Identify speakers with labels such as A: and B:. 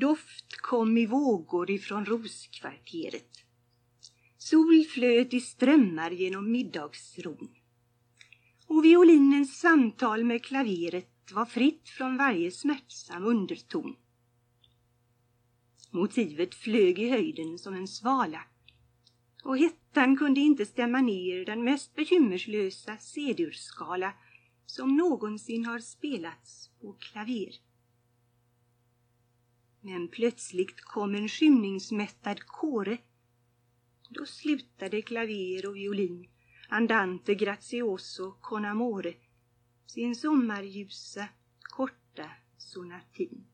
A: Doft kom i vågor ifrån roskvarteret. Sol flöt i strömmar genom middagsron. Och violinens samtal med klaveret var fritt från varje smärtsam underton. Motivet flög i höjden som en svala och hettan kunde inte stämma ner den mest bekymmerslösa C-durskala som någonsin har spelats på klaver. Men plötsligt kom en skymningsmättad kåre. Då slutade klaver och violin, andante grazioso con amore, sin sommarljusa, korta sonatin.